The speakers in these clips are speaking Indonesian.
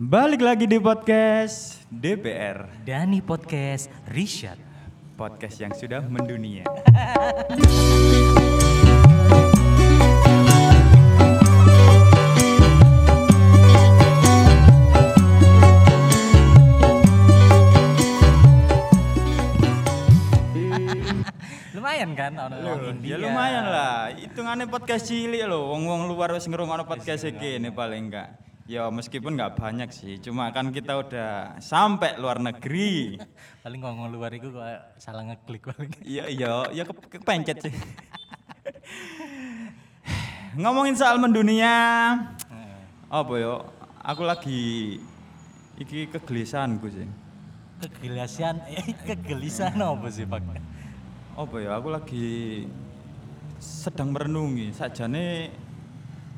Balik lagi di podcast DPR, Dani Podcast Rishad. podcast yang sudah mendunia. Lumayan kan ono wong India. Ya lumayan lah, hitungannya podcast cilik loh. Wong-wong luar wis ngrungokno podcast iki ini paling enggak. Ya meskipun nggak banyak sih, cuma kan kita udah sampai luar negeri. Paling ngomong luar itu kok salah ngeklik paling. Iya iya, ya ke kepencet sih. Ngomongin soal mendunia, apa yo? Aku lagi iki kegelisahanku sih. Kegelisahan, eh, kegelisahan apa sih Pak? Apa ya? Aku lagi sedang merenungi sajane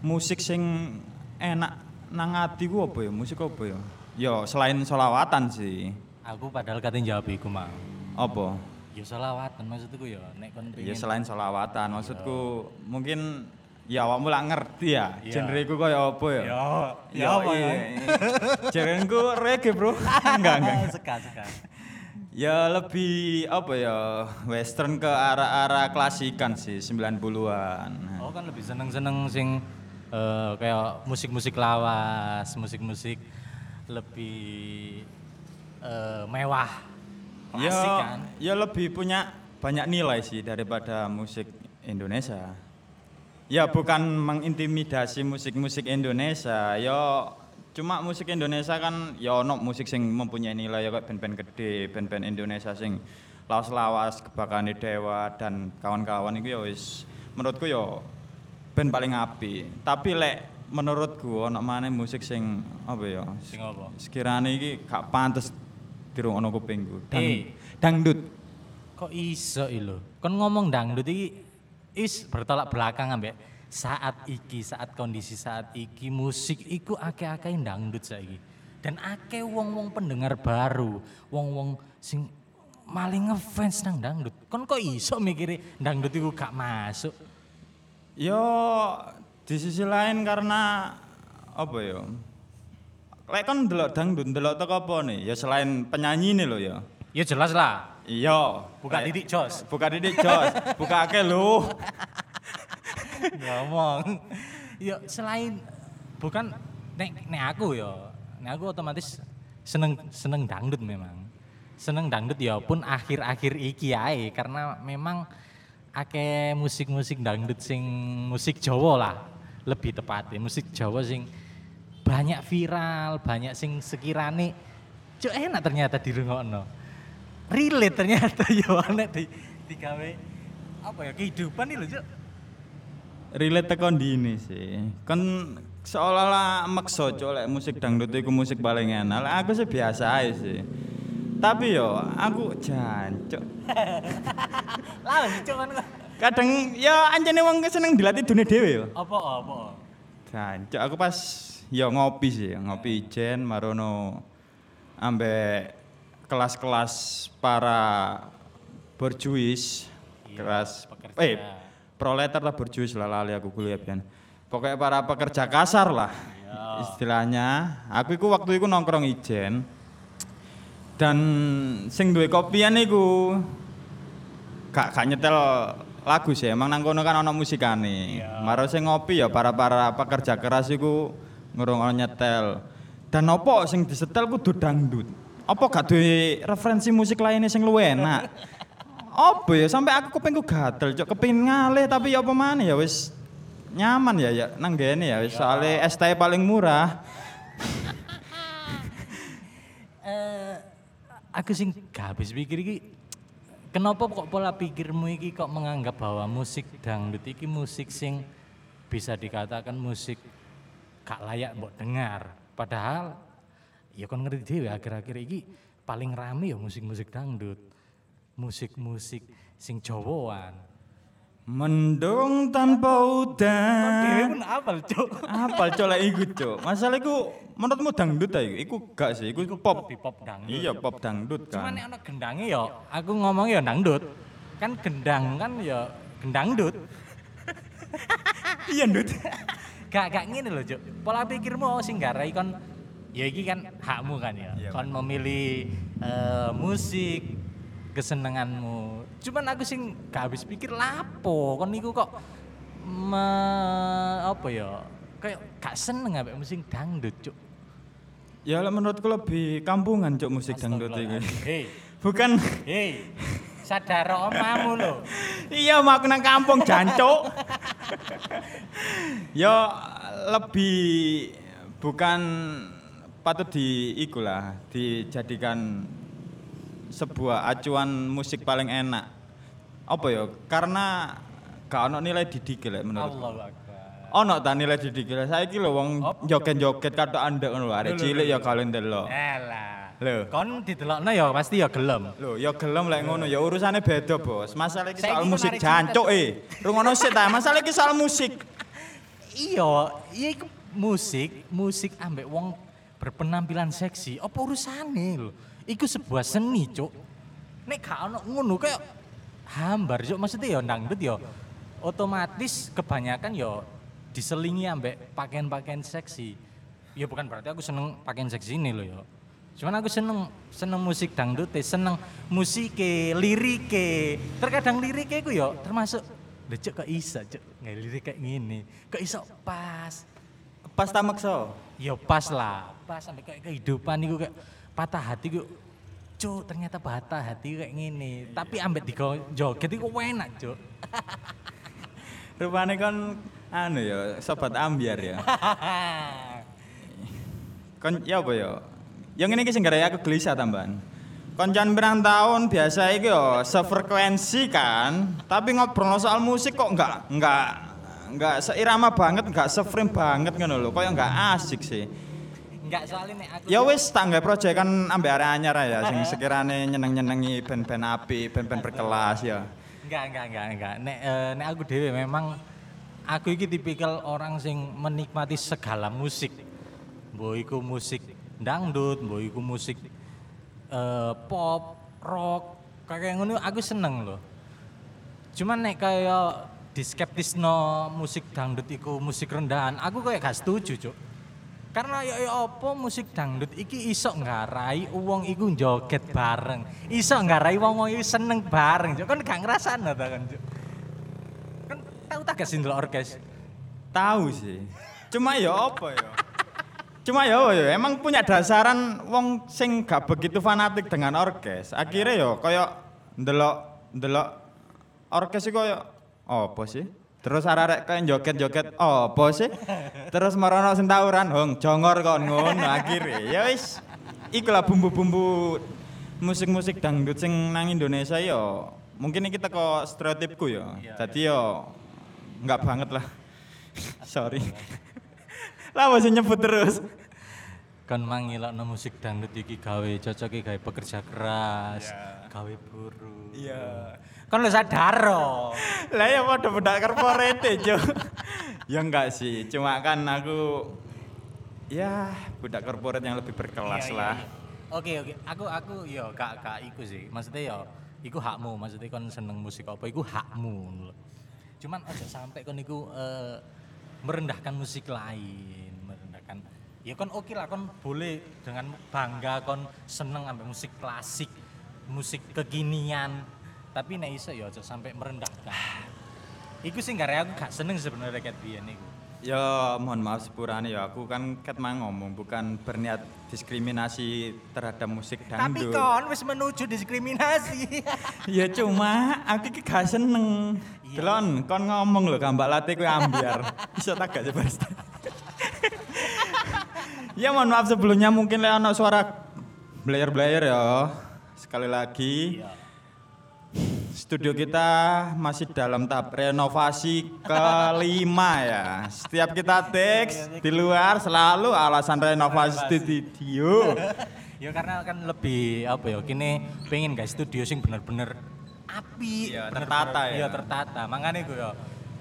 musik sing enak nang atiku apa ya? Musik apa ya? Ya selain solawatan sih. Aku padahal katanya jawab iku mau. Apa? Ya selawatan maksudku ya nek kon Ya selain solawatan, maksudku mungkin ya awakmu lah ngerti ya, Iya. genre ku kaya apa ya? Ya, Ya apa ya? Genre ku reggae, Bro. enggak, enggak. Seka, seka. Ya lebih apa ya? Western ke arah-arah klasikan sih 90-an. Oh kan lebih seneng-seneng sing eh, kayak musik-musik lawas, musik-musik lebih eh, mewah. Ya, Klasik kan. ya lebih punya banyak nilai sih daripada musik Indonesia. Ya bukan mengintimidasi musik-musik Indonesia, ya cuma musik Indonesia kan ya ono musik sing mempunyai nilai ya kayak band-band gede, band-band Indonesia sing lawas-lawas, kebakane Dewa dan kawan-kawan itu ya wis menurutku ya band paling api. Tapi lek menurutku ono maneh musik sing apa ya? Sing apa? Sekiranya iki gak pantes dirungokno kupingku. Dang, Eh. dangdut. Kok iso ilo? Kon ngomong dangdut iki is bertolak belakang ambek saat iki, saat kondisi saat iki musik iku akeh-akeh dangdut saiki. Dan akeh wong-wong pendengar baru, wong-wong sing maling ngefans nang dangdut. Kon kok iso mikiri dangdut iku gak masuk? Yo di sisi lain karena apa ya? Lek kan delok dangdut, delok teko apa nih? Ya selain penyanyi nih lo ya. Ya jelas lah. Iya. Buka titik jos. Buka titik jos. buka akeh lho. ngomong ya selain bukan nek nek aku ya nek aku otomatis seneng seneng dangdut memang seneng dangdut ya pun akhir-akhir iki ae karena memang akeh musik-musik dangdut sing musik Jawa lah lebih tepatnya musik Jawa sing banyak viral banyak sing sekirane cuk enak ternyata dirungokno relate ternyata ya enak di digawe apa ya kehidupan nih lho cuk Relate teko ndine sih. Kan seolah-olah maksa cok musik dangdut iku musik paling enak. Aku sih biasa aja sih. Tapi yo aku jancuk. Lah kan Kadang ya anjene wong seneng dilatih dunia dhewe yo. apa apa Jancuk aku pas ya ngopi sih, ngopi ijen marono ambek kelas-kelas para berjuis, kelas pekerja. eh proletar lah berjuis lah lali aku kuliah pian. Pokoknya para pekerja kasar lah istilahnya. Aku iku waktu iku nongkrong ijen dan sing duwe kopian iku gak gak nyetel lagu sih. Emang nang kono kan ana musikane. Maro sing ngopi ya para para pekerja keras iku ngrungokno nyetel. Dan opo sing disetel kudu dangdut? Apa gak duwe referensi musik lainnya sing luwih enak? Apa ya sampai aku kupingku gatel cok. Kepengin ngalih tapi ya apa maneh ya wis nyaman ya ya nang gene ya. Wis soalnya ST paling murah aku sing gak habis pikir iki kenapa kok pola pikirmu iki kok menganggap bahwa musik dangdut iki musik sing bisa dikatakan musik gak layak mbok dengar? Padahal ya kon ngerti dhewe akhir-akhir iki paling rame ya musik-musik dangdut musik-musik sing Jawaan mendung tanpa Dhewe udan pun apal cuk Apal colek iku, Cuk. Masalah iku menurutmu dangdut ta iku? Iku gak sih, iku pop. Pop dangdut Iya, pop dangdut Cuman kan. nek ana gendangnya ya, aku ngomong ya dangdut. Kan gendang kan ya gendangdut. Iya, Ndut. Gak gak ngene lho, Cuk. Pola pikirmu sing garai kon ya iki kan hakmu kan ya. Iya, kon memilih eh, musik kesenenganmu. Cuman aku sing gak habis pikir lapo kon niku kok me, apa ya? Kayak gak seneng ambek musik dangdut, Cuk. Ya menurutku lebih kampungan cuk musik dangdut iki. Hei, Bukan hei. Sadar omamu lho. iya mau aku nang kampung jancuk. ya lebih bukan patut di iku lah dijadikan sebuah acuan musik paling enak. Apa ya? Karena gak ono nilai didik lek Akbar. Ono ta nilai didik lek saiki lho wong Apa? joget-joget katok andek ngono arek cilik ya kalian delok. Elah. Lho. Kon didelokno ya pasti ya gelem. Lho, ya gelem lek ngono ya urusane beda, Bos. Masalah iki soal musik jancuk eh. Rungono sik ta, masalah iki soal musik. Iya, iya iku musik, musik ambek wong berpenampilan seksi. Apa urusane lho? Iku sebuah seni, Cuk. Nek gak ono ngono kayak hambar, Cuk. Maksudnya ya dangdut ya otomatis kebanyakan ya diselingi ambek pakaian-pakaian seksi. Ya bukan berarti aku seneng pakaian seksi ini loh ya. Cuman aku seneng seneng musik dangdut, seneng musike, lirike. Terkadang lirike iku ya termasuk cuk kok iso cuk nggak lirik kayak gini. Kok iso pas. Pas ta maksa. Ya pas lah, pas sampai kayak kehidupan iku kayak patah hati ku cuk ternyata patah hati kayak gini. Tapi ambek digo joget iku enak cuk. Rupane kan anu ya, sobat ambiar ya. Kon ya apa ya? Yang ini sing aku gelisah tambahan. Koncan pirang tahun biasa iki yo sefrekuensi kan, tapi ngobrol soal musik kok enggak enggak enggak seirama banget, enggak seframe banget ngono lho, koyo enggak asik sih. Enggak soalnya nek aku Ya wis tangga proyek kan ambek arek anyar ya sing sekirane nyeneng-nyenengi band-band api, band-band berkelas ya. Enggak, enggak, enggak, enggak. Nek, eh, nek aku dewe memang aku iki tipikal orang sing menikmati segala musik. Mbok iku musik dangdut, mbok iku musik eh, pop, rock, kayak ngono aku seneng loh. Cuman nek kayak diskeptisno musik dangdut iku musik rendahan, aku kayak gak setuju, Cuk. Karena ya, ya apa musik dangdut iki iso ngarai wong iku joget bareng. Iso ngarai wong wong seneng bareng. Cuk. Kan gak ngrasakno ta kan. Kan tau tak sih ndelok orkes? Tahu sih. Cuma ya apa ya? Cuma apa ya, emang punya dasaran wong sing gak begitu fanatik dengan orkes. Akhirnya ya kayak ndelok ndelok orkes iku kayak apa sih? Terus arek-arek kayak joget-joget apa sih? Terus marono sing tawuran, hong jongor kon ngono akhirnya. Ya wis iku lah bumbu-bumbu musik-musik dangdut sing nang Indonesia ya. Mungkin iki teko stereotipku ya. Jadi ya enggak banget lah. Sorry. lah masih nyebut terus. Kan mangilakno musik dangdut iki gawe cocoke gawe pekerja keras, gawe buruh. Iya. Kan lu sadar. Lah ya padha budak corporate, Jo. ya enggak sih, cuma kan aku ya budak corporate yang lebih berkelas Iya, iya, lah. iya. Oke oke, aku aku yo gak gak iku sih. Maksudnya yo iku hakmu, maksudnya kon seneng musik apa iku hakmu. Cuman aja sampai kon iku eh, merendahkan musik lain, merendahkan. Ya kon oke lah kon boleh dengan bangga kon seneng ambil musik klasik, musik kekinian. Tapi nek iso ya aja sampai merendahkan. Iku sing gare aku gak seneng sebenarnya ket biyen iku. Ya mohon maaf sepurane ya aku kan ket mang ngomong bukan berniat diskriminasi terhadap musik Tapi dangdut. kon wis menuju diskriminasi. Ya cuma aku iki gak seneng. Iya. Delon kon ngomong lho gambak late kowe ambiar. Bisa tak gak coba Ya mohon maaf sebelumnya mungkin lek ono suara blayer-blayer ya. Sekali lagi Iya. Studio kita masih dalam tahap renovasi kelima ya. Setiap kita teks di luar selalu alasan renovasi studio. ya karena kan lebih apa ya kini pengen guys studio sing bener-bener api Iya, bener-bener- tertata ya. iya tertata makanya gue ya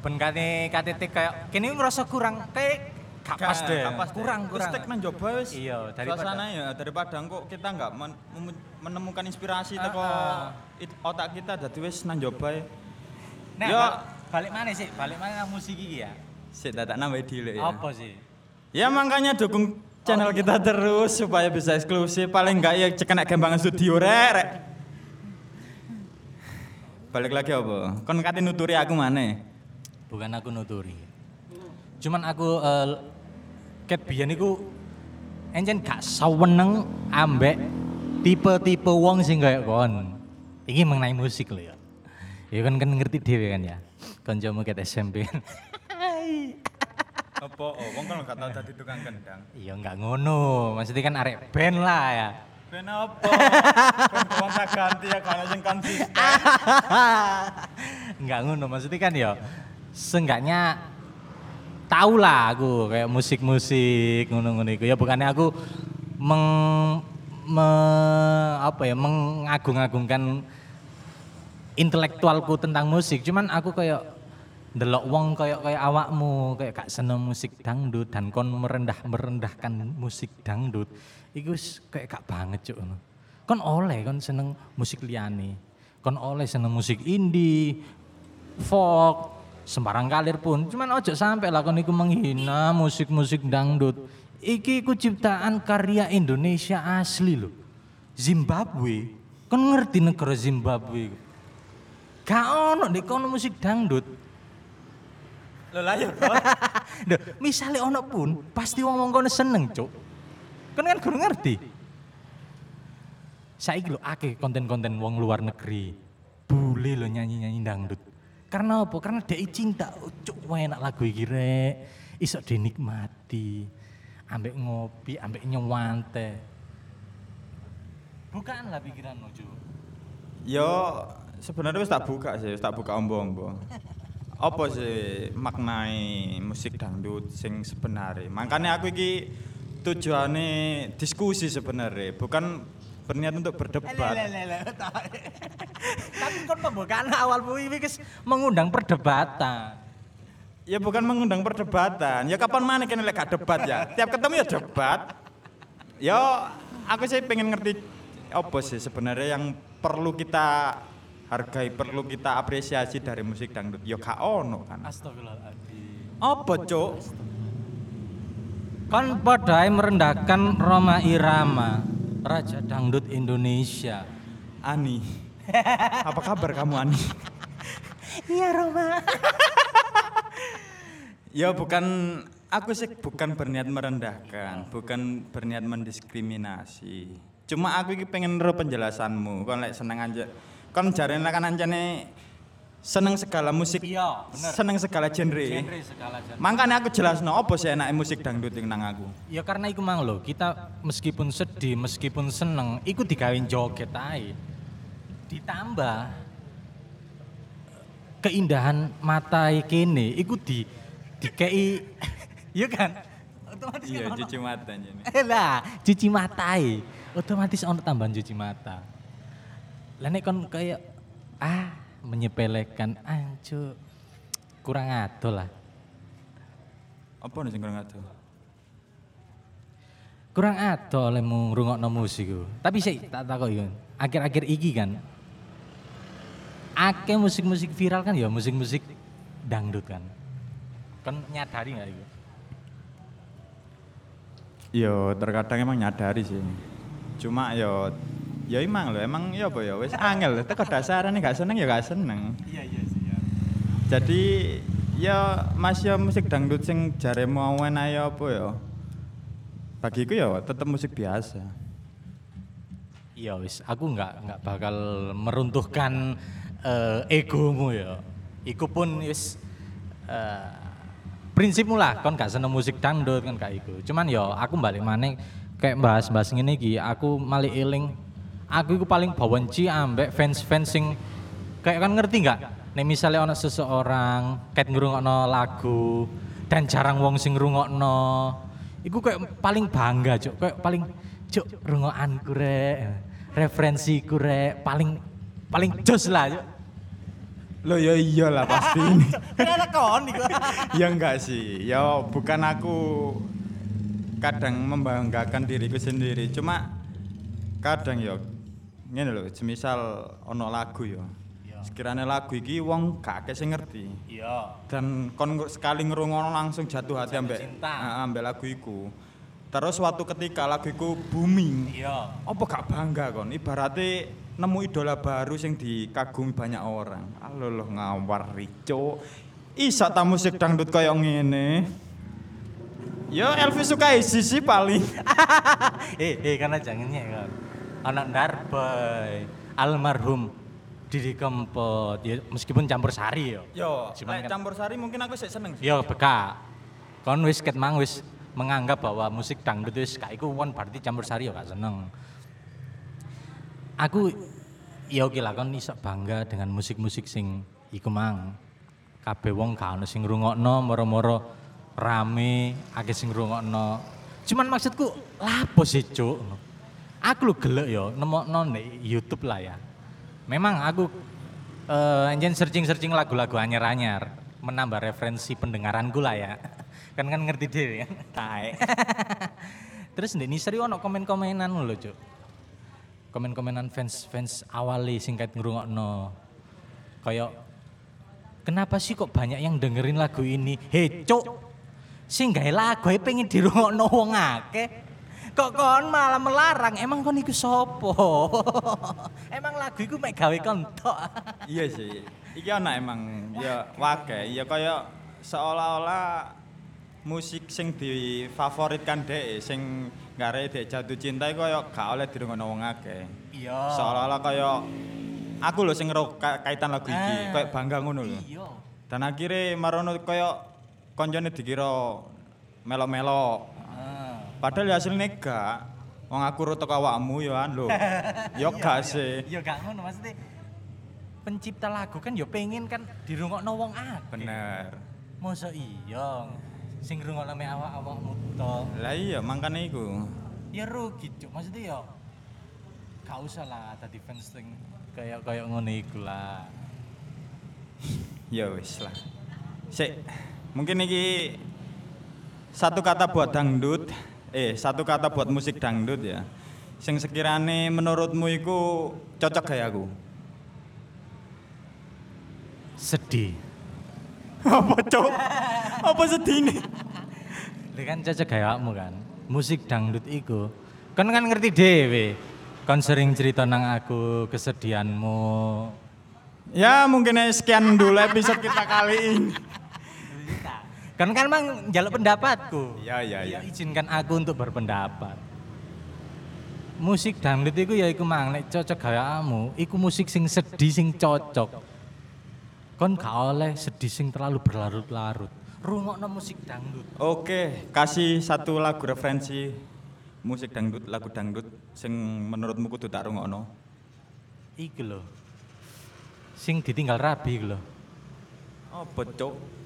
ben kate KTT kayak kini ngerasa kurang kayak gak pas deh kurang kurang Terus tek nang joba wis. Iya, daripada- suasana ya daripada kok kita nggak men- mem- menemukan inspirasi Ah, teko ah. It- otak kita dadi wis nang joba. ya. nah Yo. ba- balik mana sih balik mana nang musik iki ya Sik tak nambah dile ya. apa sih Ya makanya dukung channel kita terus supaya bisa eksklusif paling enggak ya kena gembangan studio rek rek. Balik lagi apa? Kon kate nuturi aku mana? Bukan aku nuturi. Cuman aku eh, ket biyen iku encen gak seweneng ambek tipe-tipe wong sing kayak kon. Iki mengenai musik lho ya. Ya kan kan ngerti dhewe kan ya. Kancamu ket SMP. Apa? Oh, wong kan gak tau dadi tukang kendang. Iya enggak ngono. Maksudnya kan arek band lah ya. Ben apa? Kon gonta ganti ya kan sing konsisten. Enggak ngono, maksudnya kan ya seenggaknya tahu lah aku kayak musik-musik ngono-ngono iku. Ya bukannya aku meng me- apa ya mengagung-agungkan intelektualku tentang musik, cuman aku kayak delok wong kayak kayak awakmu kayak gak seneng musik dangdut dan kon merendah merendahkan musik dangdut wis kayak gak banget ngono. kon oleh kon seneng musik liyane. Kon oleh seneng musik indie folk sembarang kalir pun. Cuman ojo sampai lah kon iku menghina musik-musik dangdut. Iki iku ciptaan karya Indonesia asli loh Zimbabwe. Kon ngerti negara Zimbabwe gak ono di kono musik dangdut Lho lah ya, Duh, misalnya ono pun pasti wong wong kono seneng, Cuk. Kan kan kudu ngerti. Saiki lho akeh konten-konten wong luar negeri. Bule lho nyanyi-nyanyi dangdut. Karena apa? Karena dia cinta. Oh, Cuk, enak lagu iki rek. Iso dinikmati. Ambek ngopi, ambek nyewante. Bukan lah pikiranmu, Cuk. Yo sebenarnya wis tak buka sih, wis tak buka ombo-ombo. Apa sih maknai musik dangdut sing sebenarnya? Makanya aku iki tujuannya diskusi sebenarnya, bukan berniat untuk berdebat. Tapi kon pembukaan awal ini wis mengundang perdebatan. Ya bukan mengundang perdebatan. Ya kapan mana kene lek debat ya? Tiap ketemu ya debat. Ya aku sih pengen ngerti apa sih sebenarnya yang perlu kita hargai, perlu kita apresiasi dari musik dangdut. Ya gak ono kan. Astagfirullahaladzim. Apa, Cuk? Kon padahal merendahkan Roma Irama, Raja Dangdut Indonesia. Ani. Apa kabar kamu Ani? Iya Roma. Ya bukan aku sih bukan berniat merendahkan, bukan berniat mendiskriminasi. Cuma aku iki pengen ro penjelasanmu. Kon lek seneng aja. Kon jarene kan anjane seneng segala musik. Iya, bener. Seneng segala genre. Genre segala genre. Makanya aku jelasno apa sih enake musik dangdut yang nang aku. Ya karena iku mang lho, kita meskipun sedih, meskipun seneng, iku digawin joget ae. Ditambah keindahan mata kene iku di dikei Iya kan? Otomatis Iya, kan cuci mata. Eh lah, cuci mata. Otomatis ono tambahan cuci mata. Lah nek kon kayak ah menyepelekan ancu kurang ado lah. Apa nih kurang atuh? Kurang ado olehmu ngrungokno musik ku. Tapi sih tak takok iki. Akhir-akhir iki kan akeh musik-musik viral kan ya musik-musik dangdut kan. Kan nyadari nggak itu? Yo terkadang emang nyadari sih. Cuma yo ya emang lho, emang ya apa ya wis angel. Teko dasarane gak seneng ya gak seneng. Iya iya sih ya. Jadi ya Mas ya musik dangdut sing jare mau enak ya apa ya. Bagiku ya tetep musik biasa. Iya wis, aku nggak nggak bakal meruntuhkan eh, egomu ya. Iku pun wis eh, prinsipmu lah, kon gak seneng musik dangdut kan gak iku. Cuman ya aku balik maneh kayak bahas-bahas ngene iki, aku malah eling aku iku paling bawenci ambek fans-fans sing kayak kan ngerti nggak? Nek misalnya ono seseorang kayak ngrungokno lagu dan jarang wong sing ngrungokno, iku kayak paling bangga, Cuk. Kayak paling Cuk, rungokanku rek. Referensiku rek, paling paling jos lah, Cuk. Lo ya iyalah pasti ini. Kenapa kon iku? ya enggak sih. Ya bukan aku kadang membanggakan diriku sendiri. Cuma kadang ya ngene lho, semisal ono lagu ya. Sekiranya lagu iki wong gak akeh sing ngerti. Iya. dan kon sekali ngrungokno langsung jatuh hati ambek ambek lagu iku Terus suatu ketika lagu iku booming. Iya. Apa gak bangga kon? Ibaratnya nemu idola baru sing dikagumi banyak orang. Alo loh ngawar rico. Isa ta musik dangdut kaya ngene. Yo Elvis suka isi sih paling. eh, eh karena jangannya kan. Anak Darboy, almarhum Didi Kempot, ya meskipun campur sari yo. Yo, Cuman kan- campur sari mungkin aku sih seneng. Yo beka. Kon wis ket mang wis menganggap bahwa musik dangdut wis gak iku won berarti campur sari yo gak seneng. Aku ya oke lah kon iso bangga dengan musik-musik sing iku mang. Kabeh wong gak ono sing ngrungokno moro-moro rame akeh sing ngrungokno. Cuman maksudku lapo sih, Cuk? Aku lu gelek yo nemokno nek YouTube lah ya. Memang aku anjen searching-searching lagu-lagu anyar-anyar, menambah referensi pendengaranku lah ya. Kan kan ngerti deh kan. Tae. Terus ndek Nisri ono komen-komenan lho, Cuk. Komen-komenan fans-fans awali sing kait ngrungokno. Kayak kenapa sih kok banyak yang dengerin lagu ini? Hei, Cuk. Sing gawe lagu pengen dirungokno wong akeh. Kok kon malah melarang? Emang kon iku sapa? Emang lagu iku mek gawe kon tok. Iya sih. Iki ana emang ya wake, ya kaya seolah-olah musik sing difavoritkan dhek sing gare dhek jatuh cinta iku kaya gak oleh dirungokno wong akeh. Iya. Seolah-olah kaya aku lho sing ngero ka- kaitan lagu iki, Ah. kaya bangga ngono lho. Iya. Dan akhirnya marono kaya koncone dikira melo-melo. Ah. Padahal ya hasilnya gak. Wong aku rut teko awakmu ya an lho. Ya gak sih. Iya gak ngono maksudnya pencipta lagu kan ya pengen kan dirungokno wong akeh. Bener. Masa iya sing ngrungokno mek awak-awakmu tok. Lah iya makane iku. Ya rugi cuk, maksudnya ya gak usah lah tadi fans sing kayak kayak ngono iku lah. Ya wis lah. Sik, mungkin iki satu kata buat dangdut, eh satu kata buat musik dangdut ya. Sing sekirane menurutmu iku cocok gaya aku. Sedih. Apa cok? Apa sedih ini? Lha kan cocok gayakmu kan. Musik dangdut iku kan kan ngerti dhewe. Kon sering cerita nang aku kesedihanmu. Ya mungkin sekian dulu episode kita kali ini. Kan kan mang jaluk pendapatku. Ya ya Ya ya. izinkan aku untuk berpendapat. Musik dangdut iku ya iku mang nek cocok gayakmu, iku musik sing sedih sing cocok. Kon gak oleh sedih sing terlalu berlarut-larut. Rungokno musik dangdut. Oke, kasih satu lagu referensi musik dangdut, lagu dangdut sing menurutmu kudu tak rungokno. Iku lho. Sing ditinggal rabi iku lho. Apa cok?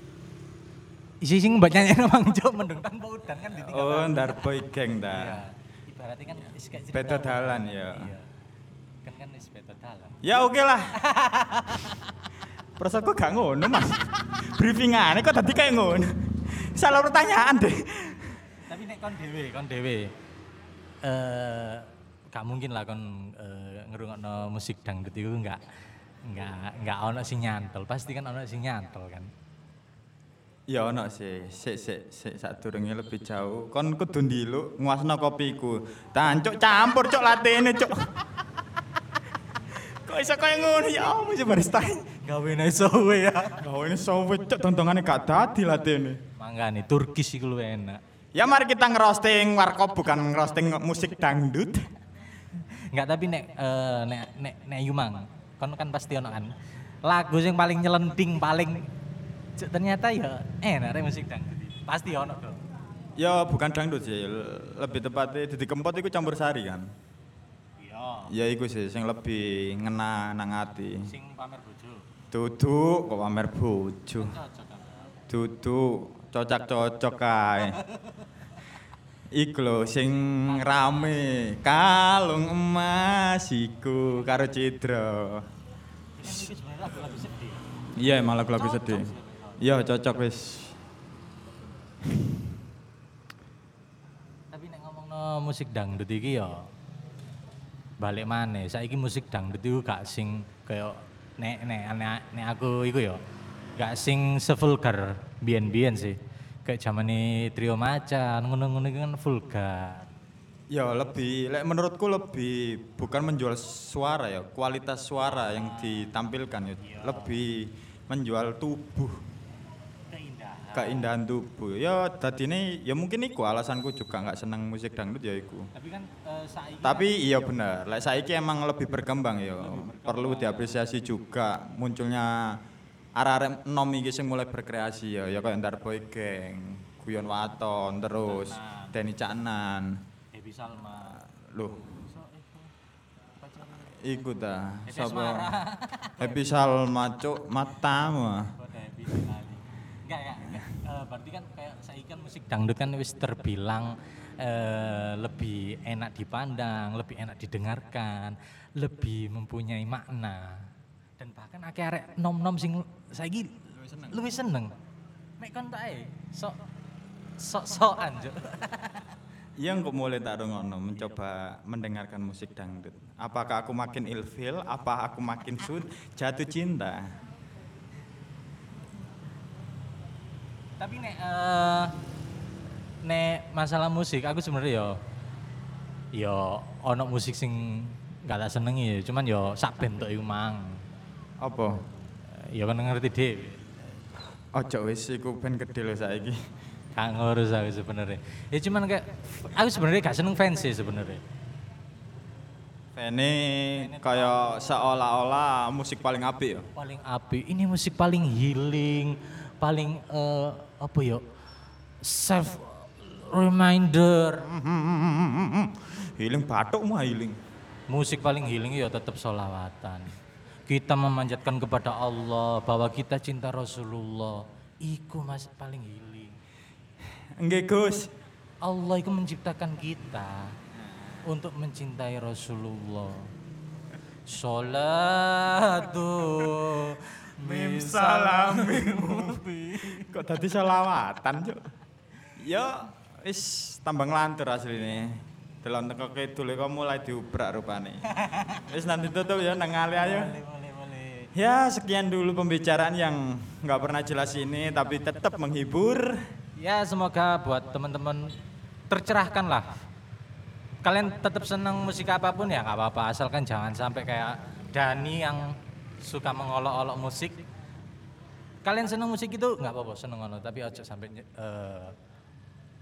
Isi sing mbak nyanyi Mang Jo mendung tanpa udan kan ditinggal. Oh, ndar boy geng Iya. ta. Ibaratnya kan wis kayak. Beda dalan ya. Iya. Kan kan wis beda dalan. Ya oke lah. Perasaan kok gak ngono mas Briefingannya kok tadi kayak ngono Salah pertanyaan deh Tapi nek kon dhewe, kon dhewe. Eh gak mungkin lah kon eh, ngerungokno musik dangdut itu enggak enggak enggak ono sing nyantol. Pasti kan ono sing nyantol kan. Ya ono sih. Sik sik sik. Saat lebih jauh. Kon kudu ndilu nguasno kopiku. Tancuk campur cok latene cok Kok iso kayak ngono? Ya apa sih barista? Nek sowe ya. Ini sowe cok tontongannya gak dadi latene. Mangane Turkis iku luwih enak. Ya mari kita ngerosting warkop bukan ngerosting musik dangdut. Enggak tapi nek eh, nek nek nek Yumang, kon kan pasti ono kan. Lagu yang paling nyelenting paling Cuk, ternyata ya enak rek musik dangdut. Pasti ono dong. Ya bukan dangdut sih, lebih tepatnya Didi Kempot itu campur sari kan. Iya. Ya iku sih sing lebih ngena nang ati. Sing pamer bojo. Duduk kok pamer bojo. Duduk cocok-cocok kae. Iku lho sing rame kalung emas iku karo Cidra. Iya emang lagu-lagu sedih. Iya cocok wis. Tapi nek ngomongno musik dangdut iki ya balik mana saiki musik dangdut itu gak sing kayak nek nek nek, nek aku iku ya gak sing sevulgar biyen-biyen sih. Kayak zamane trio macan ngono-ngono kan vulgar. Ya lebih, lek menurutku lebih bukan menjual suara ya, kualitas suara yang ditampilkan ya, lebih menjual tubuh, Keindahan. tubuh. Ya tadi ini ya mungkin iku alasanku juga nggak seneng musik dangdut ya iku. Tapi kan eh, saiki Tapi iya bener, lek saiki emang lebih berkembang ya. Perlu diapresiasi juga munculnya arek-arek nom iki sing mulai berkreasi ya, ya kayak Ndar Boy Gang, Guyon Waton, terus Denny Caknan. Dewi Salma. Loh, iku ta. Sapa? Happy Salma cuk matamu. Enggak. Eh, berarti kan kayak saiki kan musik dangdut kan wis terbilang eh, lebih enak dipandang, lebih enak didengarkan, lebih mempunyai makna. Dan bahkan arek nom-nom sing saiki luwih seneng. Mek kon tak ae sok sok-sokan, Juk. Yang kok mulai tak ngono mencoba mendengarkan musik dangdut. Apakah aku makin ilfil? Apa aku makin sud jatuh cinta? Tapi nek eh nek masalah musik aku sebenarnya yo yo ono musik sing gak tak senengi ya, cuman yo sak band tok iku mang. Apa? Ya kan ngerti deh. Ojo wis iku ben gede lho saiki. Gak ngurus aku sebenarnya. Ya cuman kayak aku sebenarnya gak seneng fans sih sebenarnya. Vene kayak seolah-olah musik paling apik ya. Paling api, ini musik paling healing, paling eh apa yo? Self reminder. Healing batukmu healing. Musik paling healing ya tetap solawatan. Kita memanjatkan kepada Allah bahwa kita cinta Rasulullah. Iku mas paling healing. Nggih Gus. Allah itu menciptakan kita untuk mencintai Rasulullah. Salatu Mim salami Kok tadi selawatan, Cuk? Ya wis tambah nglantur asline. Delon teko kidul kok mulai diubrak rupane. Wis nanti tutup ya nang ngale ayo. Ya sekian dulu pembicaraan yang nggak pernah jelas ini tapi tetap menghibur. Ya semoga buat teman-teman tercerahkan lah. Kalian tetap senang musik apa pun ya nggak apa-apa asalkan jangan sampai kayak Dani yang suka mengolok-olok musik. Kalian senang musik itu nggak apa-apa seneng ngono tapi ojo sampai eh,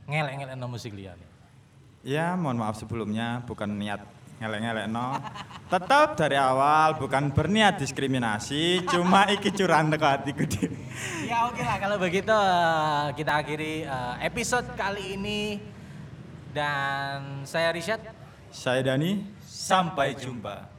ngelek-ngelek no musik lian. Ya mohon maaf sebelumnya bukan niat ngelek-ngelek no. Tetap dari awal bukan berniat diskriminasi, cuma iki curahan teko hatiku. Ya oke lah kalau begitu eh, kita akhiri eh, episode kali ini dan saya Rishad Saya Dani, sampai jumpa.